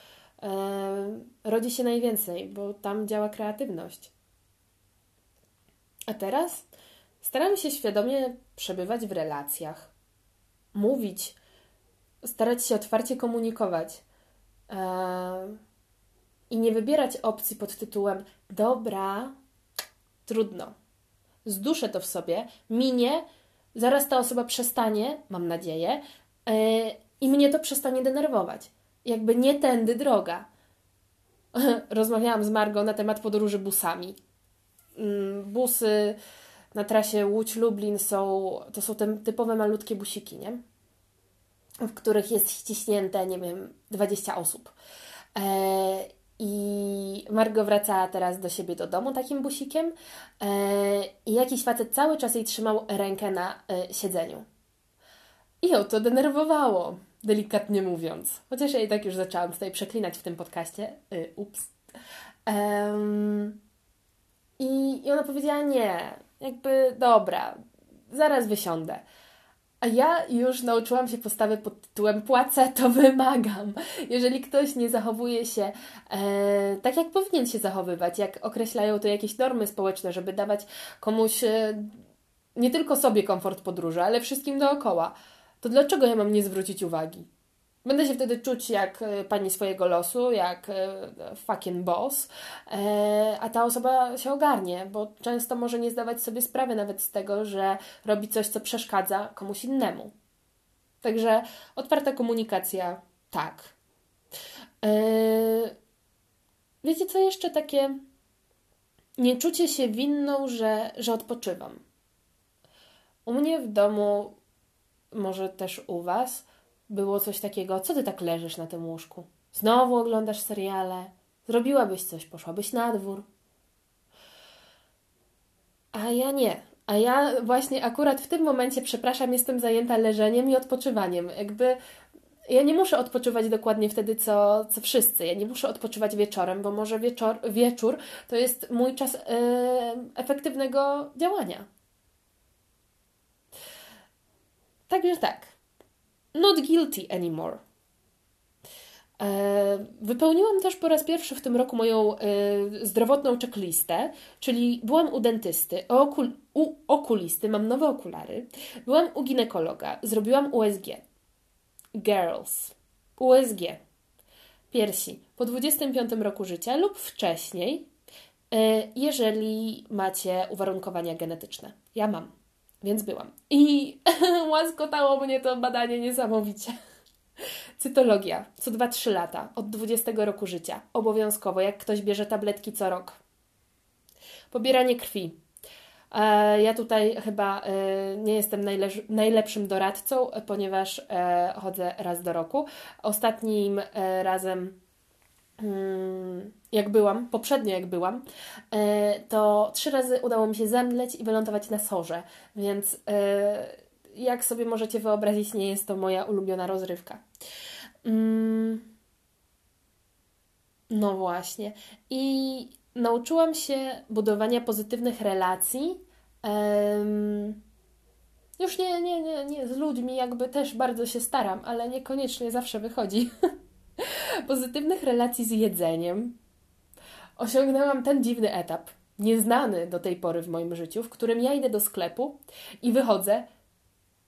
e, rodzi się najwięcej, bo tam działa kreatywność. A teraz Staram się świadomie przebywać w relacjach, mówić, starać się otwarcie komunikować yy, i nie wybierać opcji pod tytułem dobra, trudno. Zduszę to w sobie, minie, zaraz ta osoba przestanie, mam nadzieję, yy, i mnie to przestanie denerwować. Jakby nie tędy droga. Rozmawiałam z Margo na temat podróży busami. Yy, busy na trasie Łódź-Lublin są, to są te typowe malutkie busiki, nie? w których jest ściśnięte, nie wiem, 20 osób. E, I Margo wracała teraz do siebie do domu takim busikiem i jakiś facet cały czas jej trzymał rękę na siedzeniu. I ją to denerwowało, delikatnie mówiąc. Chociaż ja i tak już zaczęłam tutaj przeklinać w tym podcaście. ups. Um, i, I ona powiedziała nie, jakby dobra, zaraz wysiądę. A ja już nauczyłam się postawy pod tytułem płacę, to wymagam. Jeżeli ktoś nie zachowuje się e, tak, jak powinien się zachowywać, jak określają to jakieś normy społeczne, żeby dawać komuś e, nie tylko sobie komfort podróży, ale wszystkim dookoła, to dlaczego ja mam nie zwrócić uwagi? Będę się wtedy czuć jak e, pani swojego losu, jak e, fucking boss, e, a ta osoba się ogarnie, bo często może nie zdawać sobie sprawy nawet z tego, że robi coś, co przeszkadza komuś innemu. Także otwarta komunikacja, tak. Wiecie, co jeszcze takie? Nie czucie się winną, że, że odpoczywam. U mnie w domu, może też u Was, było coś takiego, co ty tak leżysz na tym łóżku? Znowu oglądasz seriale? Zrobiłabyś coś, poszłabyś na dwór? A ja nie. A ja właśnie akurat w tym momencie, przepraszam, jestem zajęta leżeniem i odpoczywaniem. Jakby ja nie muszę odpoczywać dokładnie wtedy, co, co wszyscy. Ja nie muszę odpoczywać wieczorem, bo może wieczor, wieczór to jest mój czas yy, efektywnego działania. Także tak. Not guilty anymore. E, wypełniłam też po raz pierwszy w tym roku moją e, zdrowotną checklistę, czyli byłam u dentysty, u okulisty, mam nowe okulary, byłam u ginekologa, zrobiłam USG. Girls. USG. Piersi po 25 roku życia lub wcześniej, e, jeżeli macie uwarunkowania genetyczne. Ja mam. Więc byłam. I łaskotało mnie to badanie niesamowicie. Cytologia. Co 2-3 lata. Od 20 roku życia. Obowiązkowo, jak ktoś bierze tabletki co rok. Pobieranie krwi. E, ja tutaj chyba e, nie jestem najlepszym doradcą, ponieważ e, chodzę raz do roku. Ostatnim razem Mm, jak byłam, poprzednio jak byłam, e, to trzy razy udało mi się zemdleć i wylądować na sorze, więc e, jak sobie możecie wyobrazić, nie jest to moja ulubiona rozrywka. Mm, no właśnie. I nauczyłam się budowania pozytywnych relacji. Już nie, nie, nie, nie, z ludźmi jakby też bardzo się staram, ale niekoniecznie zawsze wychodzi. pozytywnych relacji z jedzeniem, osiągnęłam ten dziwny etap, nieznany do tej pory w moim życiu, w którym ja idę do sklepu i wychodzę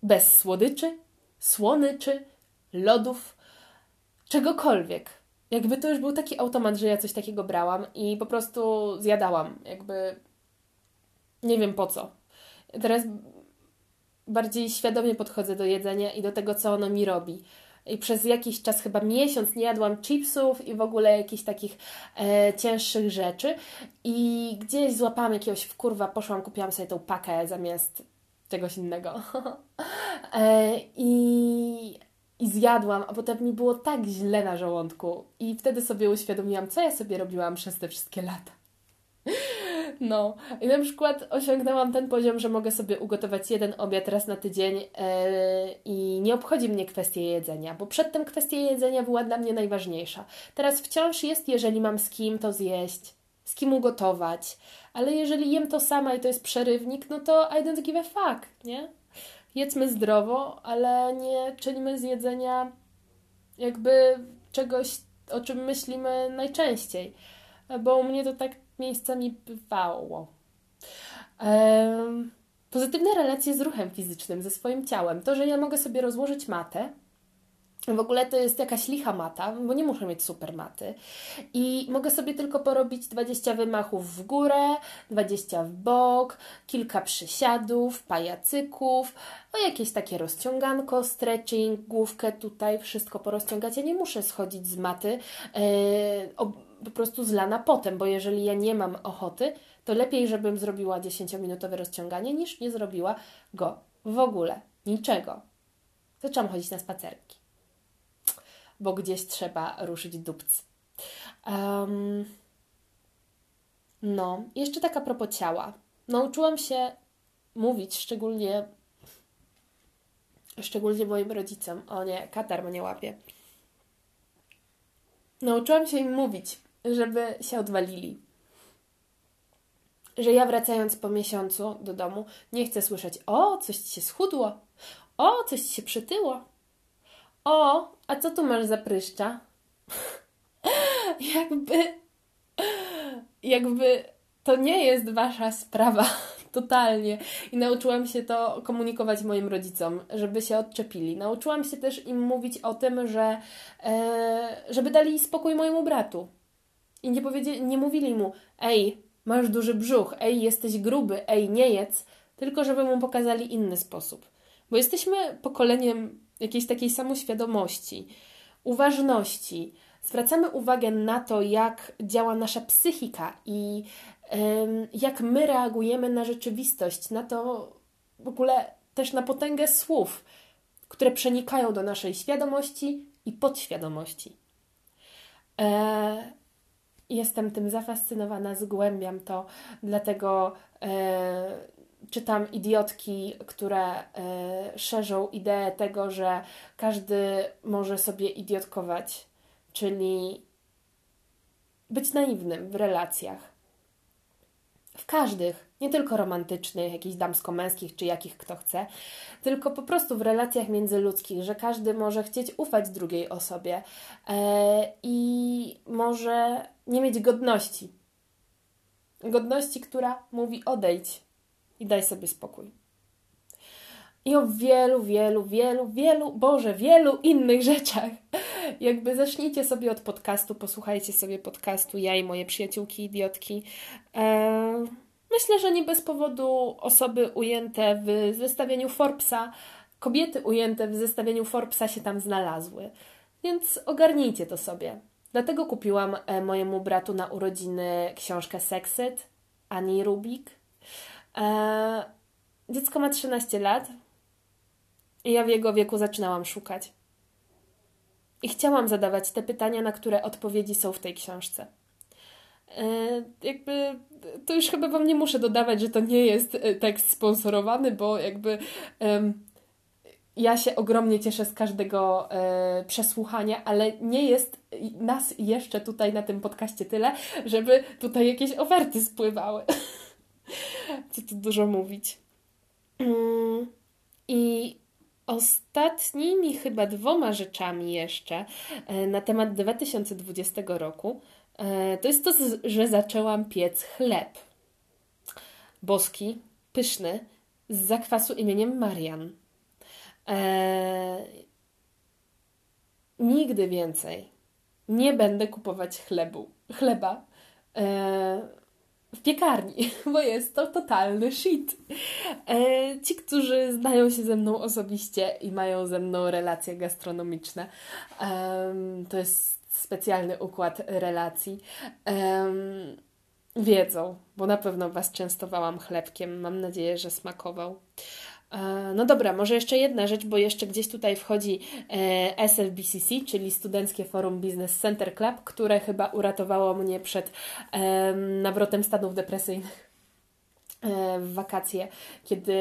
bez słodyczy, słonyczy, lodów, czegokolwiek. Jakby to już był taki automat, że ja coś takiego brałam i po prostu zjadałam. Jakby nie wiem po co. Teraz bardziej świadomie podchodzę do jedzenia i do tego, co ono mi robi i przez jakiś czas, chyba miesiąc, nie jadłam chipsów i w ogóle jakichś takich e, cięższych rzeczy. I gdzieś złapałam jakiegoś wkurwa, poszłam, kupiłam sobie tą pakę zamiast czegoś innego. e, I i zjadłam, a potem mi było tak źle na żołądku. I wtedy sobie uświadomiłam, co ja sobie robiłam przez te wszystkie lata. No, i na przykład osiągnęłam ten poziom, że mogę sobie ugotować jeden obiad raz na tydzień yy, i nie obchodzi mnie kwestia jedzenia, bo przedtem kwestia jedzenia była dla mnie najważniejsza. Teraz wciąż jest, jeżeli mam z kim to zjeść, z kim ugotować, ale jeżeli jem to sama i to jest przerywnik, no to I don't give a fuck, nie? Jedzmy zdrowo, ale nie czyńmy z jedzenia jakby czegoś, o czym myślimy najczęściej. Bo u mnie to tak miejscami bywało. Um, pozytywne relacje z ruchem fizycznym, ze swoim ciałem. To, że ja mogę sobie rozłożyć matę, w ogóle to jest jakaś licha mata, bo nie muszę mieć super maty. I mogę sobie tylko porobić 20 wymachów w górę, 20 w bok, kilka przysiadów, pajacyków, o jakieś takie rozciąganko, stretching, główkę tutaj, wszystko porozciągać. Ja nie muszę schodzić z maty yy, po prostu zlana potem, bo jeżeli ja nie mam ochoty, to lepiej, żebym zrobiła 10-minutowe rozciąganie, niż nie zrobiła go w ogóle. Niczego. Zaczęłam chodzić na spacerki bo gdzieś trzeba ruszyć dupc. Um, no, jeszcze taka propos ciała. Nauczyłam się mówić, szczególnie szczególnie moim rodzicom. O nie, katar mnie łapie. Nauczyłam się im mówić, żeby się odwalili. Że ja wracając po miesiącu do domu nie chcę słyszeć: O, coś ci się schudło, o, coś ci się przytyło, o, a co tu masz za pryszcza? jakby, jakby to nie jest wasza sprawa. Totalnie. I nauczyłam się to komunikować moim rodzicom, żeby się odczepili. Nauczyłam się też im mówić o tym, że e, żeby dali spokój mojemu bratu. I nie, powiedzieli, nie mówili mu, ej, masz duży brzuch, ej, jesteś gruby, ej, nie jedz, tylko żeby mu pokazali inny sposób. Bo jesteśmy pokoleniem jakiejś takiej samoświadomości, uważności. Zwracamy uwagę na to, jak działa nasza psychika i jak my reagujemy na rzeczywistość, na to w ogóle też na potęgę słów, które przenikają do naszej świadomości i podświadomości. E, jestem tym zafascynowana, zgłębiam to, dlatego e, czytam idiotki, które e, szerzą ideę tego, że każdy może sobie idiotkować, czyli być naiwnym w relacjach. W każdych, nie tylko romantycznych, jakichś damsko-męskich, czy jakich kto chce, tylko po prostu w relacjach międzyludzkich, że każdy może chcieć ufać drugiej osobie e, i może nie mieć godności. Godności, która mówi odejdź i daj sobie spokój. I o wielu, wielu, wielu, wielu, Boże, wielu innych rzeczach. Jakby zacznijcie sobie od podcastu, posłuchajcie sobie podcastu Ja i moje przyjaciółki idiotki. Eee, myślę, że nie bez powodu osoby ujęte w zestawieniu Forbesa, kobiety ujęte w zestawieniu Forbesa się tam znalazły. Więc ogarnijcie to sobie. Dlatego kupiłam e, mojemu bratu na urodziny książkę Sexit Ani Rubik. Eee, dziecko ma 13 lat, i ja w jego wieku zaczynałam szukać. I chciałam zadawać te pytania, na które odpowiedzi są w tej książce. E, jakby to już chyba Wam nie muszę dodawać, że to nie jest e, tekst sponsorowany, bo jakby ja się ogromnie cieszę z każdego e, przesłuchania, ale nie jest nas jeszcze tutaj na tym podcaście tyle, żeby tutaj jakieś oferty spływały. Co tu dużo mówić. Mm, I Ostatnimi chyba dwoma rzeczami jeszcze e, na temat 2020 roku e, to jest to, że zaczęłam piec chleb. Boski, pyszny, z zakwasu imieniem Marian. Eee, nigdy więcej nie będę kupować chlebu, chleba. Eee, w piekarni, bo jest to totalny shit. E, ci, którzy znają się ze mną osobiście i mają ze mną relacje gastronomiczne, e, to jest specjalny układ relacji, e, wiedzą, bo na pewno Was częstowałam chlebkiem. Mam nadzieję, że smakował. E, no dobra, może jeszcze jedna rzecz, bo jeszcze gdzieś tutaj wchodzi e, SFBCC, czyli Studenckie Forum Business Center Club, które chyba uratowało mnie przed nawrotem stanów depresyjnych e, w wakacje, kiedy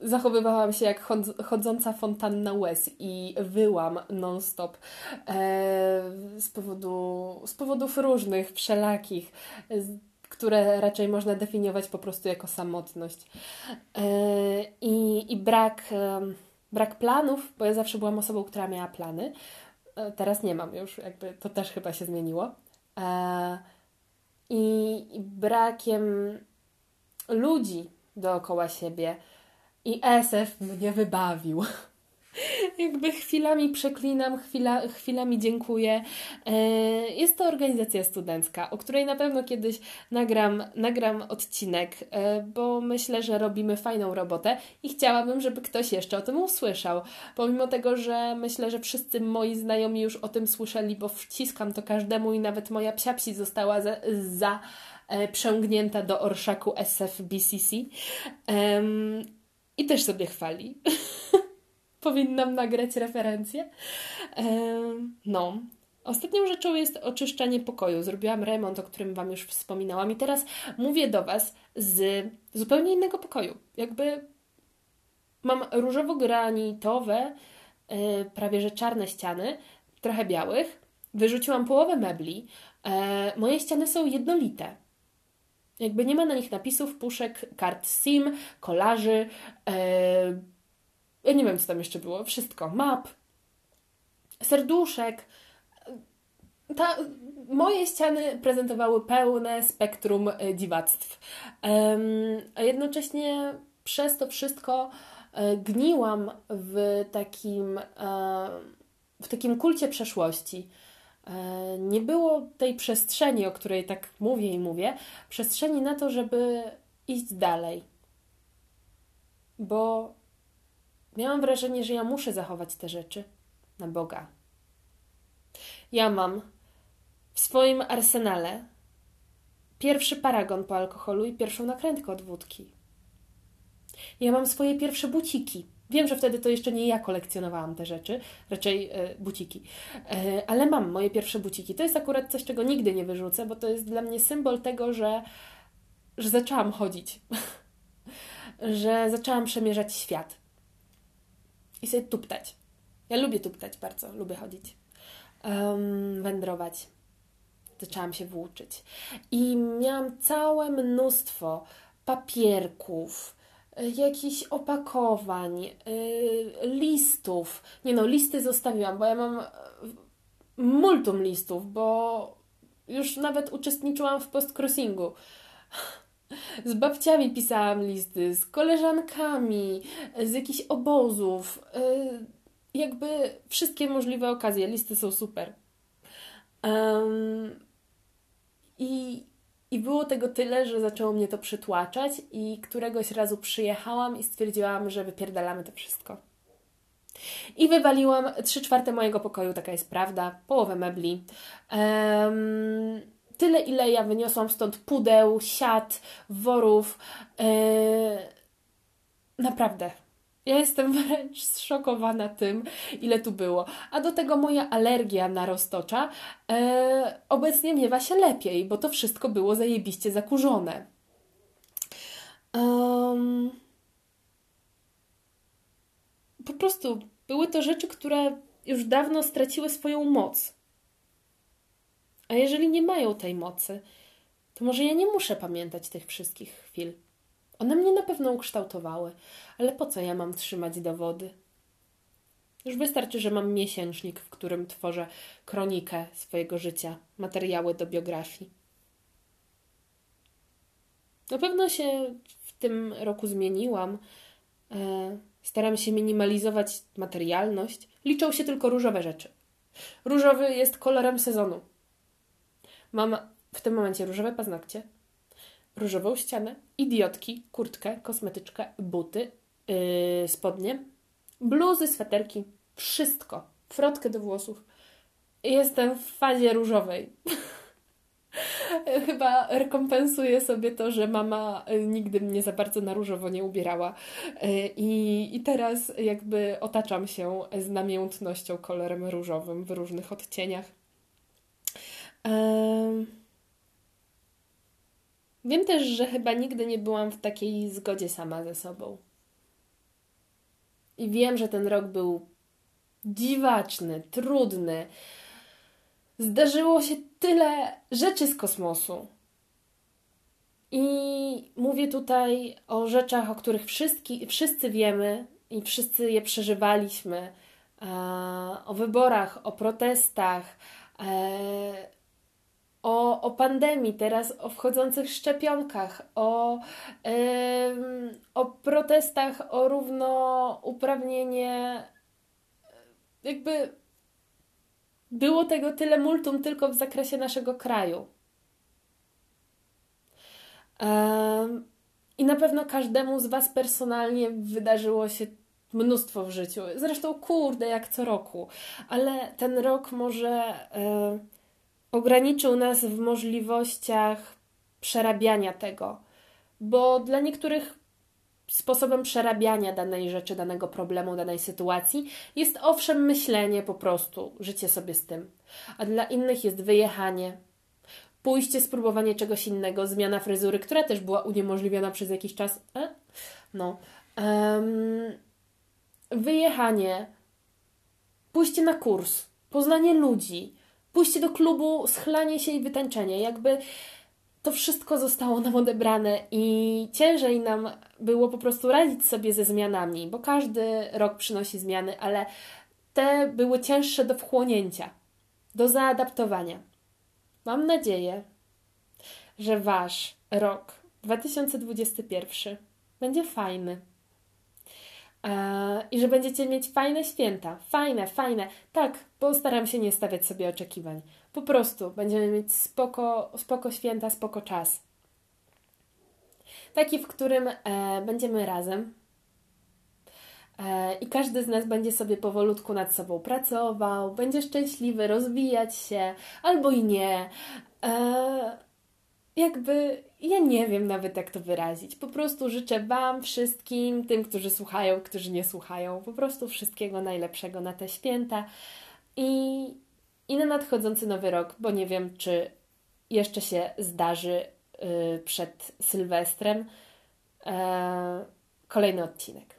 zachowywałam się jak chodząca fontanna łez i wyłam non-stop z, powodu, z powodów różnych, wszelakich które raczej można definiować po prostu jako samotność. E, I, i brak, brak planów, bo ja zawsze byłam osobą, która miała plany. E, teraz nie mam już, jakby to też chyba się zmieniło. E, I, i brakiem ludzi dookoła siebie. I SF mnie wybawił. jakby chwilami przeklinam, chwila, chwilami dziękuję. E, jest to organizacja studencka, o której na pewno kiedyś nagram, nagram odcinek, e, bo myślę, że robimy fajną robotę i chciałabym, żeby ktoś jeszcze o tym usłyszał. Pomimo tego, że myślę, że wszyscy moi znajomi już o tym słyszeli, bo wciskam to każdemu i nawet moja psiapsi została za, za e, przęgnięta do orszaku SFBCC. Um, I też sobie chwali. powinnam nagrać referencję. No. Ostatnią rzeczą jest oczyszczanie pokoju. Zrobiłam remont, o którym Wam już wspominałam, i teraz mówię do Was z zupełnie innego pokoju. Jakby mam różowo-granitowe, yy, prawie że czarne ściany, trochę białych. Wyrzuciłam połowę mebli. Yy, moje ściany są jednolite. Jakby nie ma na nich napisów, puszek, kart SIM, kolarzy. Yy, ja nie wiem, co tam jeszcze było. Wszystko. Map, serduszek ta, moje ściany prezentowały pełne spektrum e, dziwactw. A jednocześnie przez to wszystko e, gniłam w takim, e, w takim kulcie przeszłości. Nie było tej przestrzeni, o której tak mówię i mówię, przestrzeni na to, żeby iść dalej. Bo miałam wrażenie, że ja muszę zachować te rzeczy na Boga. Ja mam w swoim arsenale pierwszy paragon po alkoholu i pierwszą nakrętkę od wódki. Ja mam swoje pierwsze buciki. Wiem, że wtedy to jeszcze nie ja kolekcjonowałam te rzeczy, raczej e, buciki, e, ale mam moje pierwsze buciki. To jest akurat coś, czego nigdy nie wyrzucę, bo to jest dla mnie symbol tego, że, że zaczęłam chodzić, że zaczęłam przemierzać świat i sobie tuptać. Ja lubię tuptać bardzo, lubię chodzić, um, wędrować zaczęłam się włóczyć. I miałam całe mnóstwo papierków, y, jakichś opakowań, yy, listów. Nie no, listy zostawiłam, bo ja mam y, multum listów, bo już nawet uczestniczyłam w postcrossingu. Z babciami pisałam listy, z koleżankami, z jakichś obozów. Yy, jakby wszystkie możliwe okazje. Listy są super. Um, i, I było tego tyle, że zaczęło mnie to przytłaczać, i któregoś razu przyjechałam i stwierdziłam, że wypierdalamy to wszystko. I wywaliłam trzy czwarte mojego pokoju, taka jest prawda, połowę mebli. Um, tyle, ile ja wyniosłam stąd pudeł, siat, worów. Yy, naprawdę, ja jestem wręcz zszokowana tym, ile tu było. A do tego moja alergia na roztocza e, obecnie miewa się lepiej, bo to wszystko było zajebiście zakurzone. Um, po prostu były to rzeczy, które już dawno straciły swoją moc. A jeżeli nie mają tej mocy, to może ja nie muszę pamiętać tych wszystkich chwil. One mnie na pewno ukształtowały, ale po co ja mam trzymać dowody? Już wystarczy, że mam miesięcznik, w którym tworzę kronikę swojego życia, materiały do biografii. Na pewno się w tym roku zmieniłam. E, staram się minimalizować materialność. Liczą się tylko różowe rzeczy. Różowy jest kolorem sezonu. Mam w tym momencie różowe paznokcie, różową ścianę, idiotki, kurtkę, kosmetyczkę, buty, yy, spodnie, bluzy, sweterki, wszystko. Frotkę do włosów. Jestem w fazie różowej. Chyba rekompensuję sobie to, że mama y, nigdy mnie za bardzo na różowo nie ubierała. Y, I, i teraz jakby otaczam się znamiętnością kolorem różowym w różnych odcieniach. Wiem też, że chyba nigdy nie byłam w takiej zgodzie sama ze sobą. I wiem, że ten rok był dziwaczny, trudny. Zdarzyło się tyle rzeczy z kosmosu. I mówię tutaj o rzeczach, o których wszyscy, wszyscy wiemy i wszyscy je przeżywaliśmy. O wyborach, o protestach, e, o, o pandemii, teraz o wchodzących szczepionkach, o, yy, o protestach o równouprawnienie. Jakby było tego tyle multum tylko w zakresie naszego kraju. I na pewno każdemu z Was personalnie wydarzyło się mnóstwo w życiu. Zresztą, kurde, jak co roku. Ale ten rok może. Yy, ograniczył nas w możliwościach przerabiania tego, bo dla niektórych sposobem przerabiania danej rzeczy, danego problemu, danej sytuacji jest owszem myślenie po prostu, życie sobie z tym. a dla innych jest wyjechanie, pójście, spróbowanie czegoś innego, zmiana fryzury, która też była uniemożliwiona przez jakiś czas. E? No. Um, wyjechanie, pójście na kurs, poznanie ludzi, pójście do klubu, schlanie się i wytańczenie. Jakby to wszystko zostało nam odebrane i ciężej nam było po prostu radzić sobie ze zmianami, bo każdy rok przynosi zmiany, ale te były cięższe do wchłonięcia, do zaadaptowania. Mam nadzieję, że Wasz rok 2021 będzie fajny. I że będziecie mieć fajne święta. Fajne, fajne. Tak, postaram się nie stawiać sobie oczekiwań. Po prostu będziemy mieć spoko, spoko święta, spoko czas. Taki, w którym e, będziemy razem, e, i każdy z nas będzie sobie powolutku nad sobą pracował, będzie szczęśliwy, rozwijać się, albo i nie. E, jakby ja nie wiem nawet jak to wyrazić. Po prostu życzę Wam wszystkim, tym, którzy słuchają, którzy nie słuchają, po prostu wszystkiego najlepszego na te święta i, i na nadchodzący nowy rok, bo nie wiem, czy jeszcze się zdarzy yy, przed Sylwestrem yy, kolejny odcinek.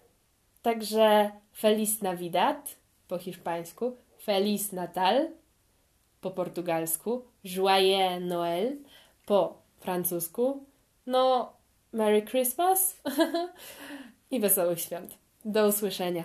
Także Feliz Navidad po hiszpańsku, Feliz Natal po portugalsku, Joyeux Noël po francusku. No, Merry Christmas i wesołych świąt. Do usłyszenia.